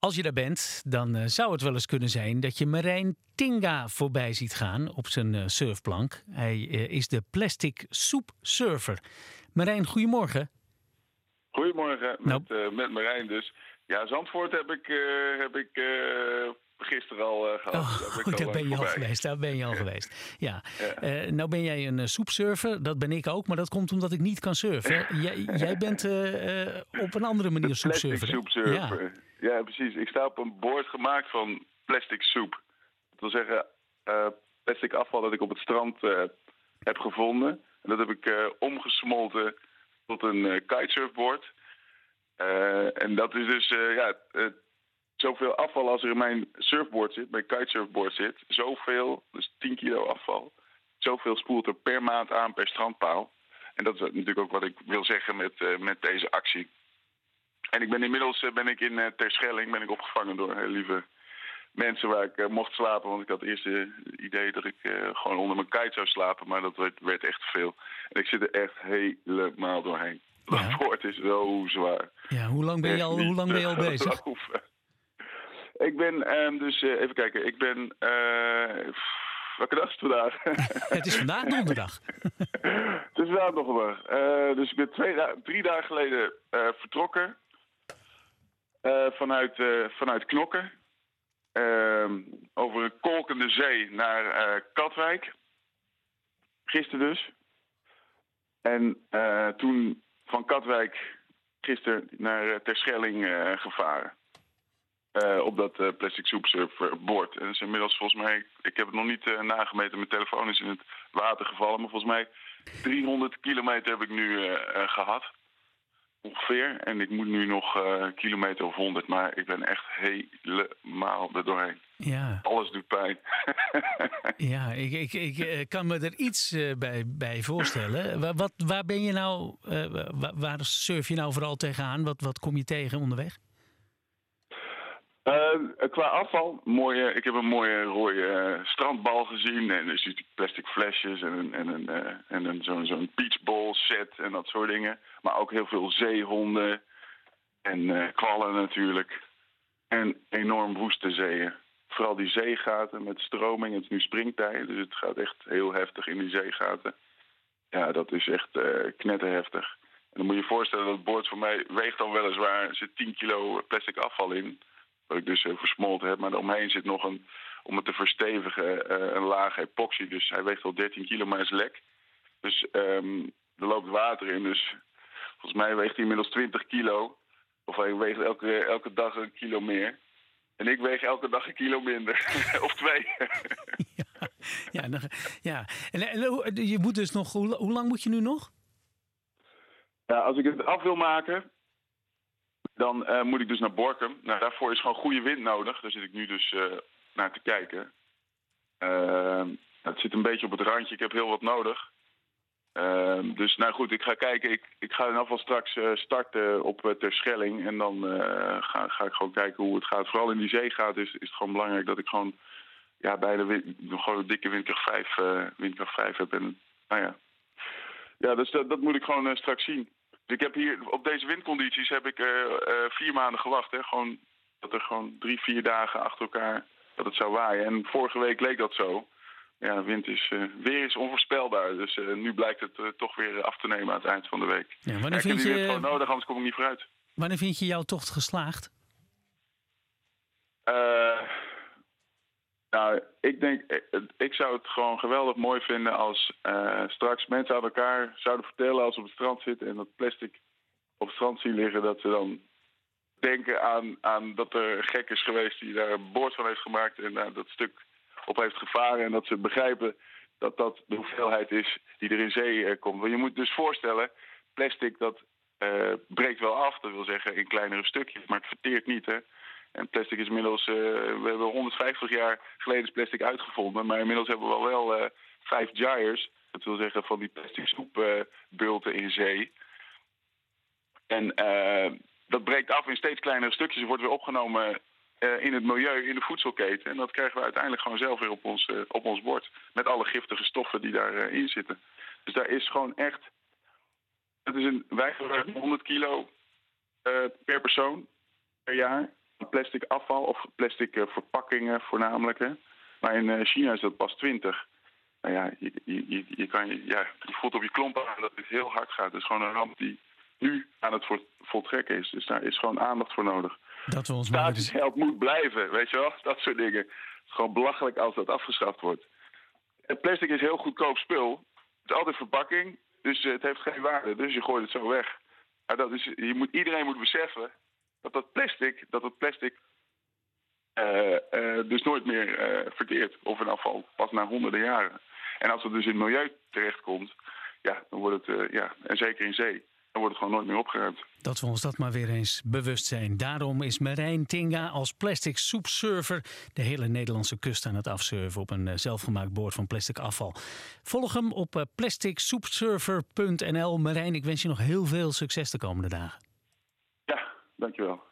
Als je daar bent, dan eh, zou het wel eens kunnen zijn dat je Marijn Tinga voorbij ziet gaan op zijn eh, surfplank. Hij eh, is de plastic soep surfer. Marijn, goedemorgen. Goedemorgen, Nou. met, met Marijn dus. Ja, Zandvoort heb ik, heb ik gisteren al eh, gehad. Oh, Daar ben ik al ben je al geweest. Daar ben je al geweest. Ja. Ja. Eh, nou ben jij een eh, soepsurfer, dat ben ik ook, maar dat komt omdat ik niet kan surfen. Jij, jij bent op een andere manier soepsurfer. soepsurfer. Ja. precies. Ik sta op een boord gemaakt van plastic soep. Dat wil zeggen, plastic afval dat ik op het strand heb gevonden. En dat heb ik omgesmolten tot een kitesurfboard. En dat is dus, ja, zoveel afval als er in mijn surfboard zit, mijn kitesurfboard zit. Zoveel, dus 10 kilo afval. Zoveel spoelt er per maand aan per strandpaal. En dat is natuurlijk ook wat ik wil zeggen met, eh, met deze actie. En ik ben inmiddels eh, ben ik in uh, Terschelling ben ik opgevangen door hele lieve mensen waar ik eh, mocht slapen. Want ik had eerst het idee dat ik eh, gewoon onder mijn kite zou slapen. Maar dat werd, werd echt te veel. En ik zit er echt helemaal doorheen. Ja. Dat woord is zo zwaar. Ja, hoe lang ben je al, hoe lang ben je al bezig? Ik ben ehm, dus, eh, even kijken, ik ben, eh welke dag is het vandaag? Het is vandaag donderdag. Het is vandaag nog maar. Eh, dus ik ben twee da- drie dagen geleden vertrokken vanuit, vanuit Knokken. Ehm, over een kolkende zee naar Katwijk. Gisteren dus. En toen van Katwijk gisteren naar Terschelling gevaren. Eh, op dat eh, plastic soepsurfboard. En dat is inmiddels volgens mij, ik heb het nog niet eh, nagemeten, mijn telefoon is in het water gevallen. Maar volgens mij 300 kilometer heb ik nu eh, eh, gehad. Ongeveer. En ik moet nu nog een kilometer of 100, maar ik ben echt helemaal er doorheen. Ja, Alles doet pijn. ja ik, ik, ik kan me er iets bij, bij voorstellen. Waar, wat, waar ben je nou, waar, waar surf je nou vooral tegenaan? Wat, wat kom je tegen onderweg? Eh, qua afval, mooie, ik heb een mooie rode eh, strandbal gezien. En dus die plastic flesjes en, en, een, eh, en een, zo'n zo'n beachball set en dat soort dingen. Maar ook heel veel zeehonden en kwallen natuurlijk. En enorm woeste zeeën. Vooral die zeegaten met stroming. Het is nu springtijd, dus het gaat echt heel heftig in die zeegaten. Ja, dat is echt knetterheftig. En dan moet je je voorstellen dat het boord voor mij weegt dan weliswaar... er zit 10 kilo plastic afval in wat ik dus eh, versmolten heb. Maar daaromheen zit nog een, om het te verstevigen, eh, een laag epoxy. Dus hij weegt al 13 kilo, maar is lek. Dus ehm, er loopt water in. Dus volgens mij weegt hij inmiddels 20 kilo. Of hij weegt elke, elke dag een kilo meer. En ik weeg elke dag een kilo minder. of twee. ja, ja, ja. En, je moet dus nog, hoe, hoe lang moet je nu nog? ja, als ik het af wil maken, dan eh, moet ik dus naar Borkum. Nou, daarvoor is gewoon goede wind nodig. Daar zit ik nu dus eh, naar te kijken. Ehm, het zit een beetje op het randje. Ik heb heel wat nodig. Ehm, dus nou goed, ik ga kijken. Ik, ik ga in geval straks eh, starten op Terschelling. En dan ga, ga ik gewoon kijken hoe het gaat. Vooral in die zeegaat is, is het gewoon belangrijk dat ik gewoon... Ja, bij de gewoon een dikke windkracht 5, eh, windkracht 5 heb. En, nou ja, ja dus dat, moet ik gewoon straks zien. Ik heb hier, op deze windcondities heb ik eh, eh, vier maanden gewacht. Hè? Gewoon, dat er gewoon drie, vier dagen achter elkaar dat het zou waaien. En vorige week leek dat zo. Ja, wind is, eh, weer is onvoorspelbaar. Dus nu blijkt het toch weer af te nemen aan het eind van de week. Ja, wanneer, ik heb vind die wind gewoon je, nodig, anders kom ik niet vooruit. wanneer vind je jouw tocht geslaagd? Eh, nou, ik denk, eh, ik zou het gewoon geweldig mooi vinden als eh, straks mensen aan elkaar zouden vertellen als ze op het strand zitten en dat plastic op het strand zien liggen, dat ze dan denken aan, aan dat er gek is geweest die daar een boord van heeft gemaakt en daar dat stuk op heeft gevaren en dat ze begrijpen dat dat de hoeveelheid is die er in zee eh, komt. Want je moet dus voorstellen, plastic dat eh, breekt wel af, dat wil zeggen in kleinere stukjes, maar het verteert niet hè. En plastic is inmiddels, eh, we hebben 150 jaar geleden plastic uitgevonden, maar inmiddels hebben we al wel eh, vijf gyres. Dat wil zeggen van die plastic soepbulten in zee. En eh, dat breekt af in steeds kleinere stukjes. wordt weer opgenomen eh, in het milieu, in de voedselketen. En dat krijgen we uiteindelijk gewoon zelf weer op ons, eh, op ons bord. Met alle giftige stoffen die daarin in zitten. Dus daar is gewoon echt... Het is een, wij gebruiken 100 kilo eh, per persoon per jaar. Plastic afval of plastic verpakkingen voornamelijk. Hè. Maar in China is dat pas 20. Nou ja, je, je, je, kan, ja, je voelt op je klompen aan dat het heel hard gaat. Het is gewoon een ramp die nu aan het voltrekken is. Dus daar is gewoon aandacht voor nodig. Dat we ons moet blijven, weet je wel? Dat soort dingen. Het is gewoon belachelijk als dat afgeschaft wordt. Het plastic is heel goedkoop spul. Het is altijd verpakking, dus het heeft geen waarde. Dus je gooit het zo weg. Maar dat is, je moet, iedereen moet beseffen dat dat plastic, dat het plastic uh, uh, dus nooit meer uh, verkeerd of in afval, pas na honderden jaren. En als het dus in het milieu terechtkomt, ja, dan wordt het, ja, en zeker in zee, dan wordt het gewoon nooit meer opgeruimd. Dat we ons dat maar weer eens bewust zijn. Daarom is Marijn Tinga als plastic soepsurfer de hele Nederlandse kust aan het afsurfen op een zelfgemaakt boord van plastic afval. Volg hem op plasticsoepsurfer.nl. Marijn, ik wens je nog heel veel succes de komende dagen. Dankjewel.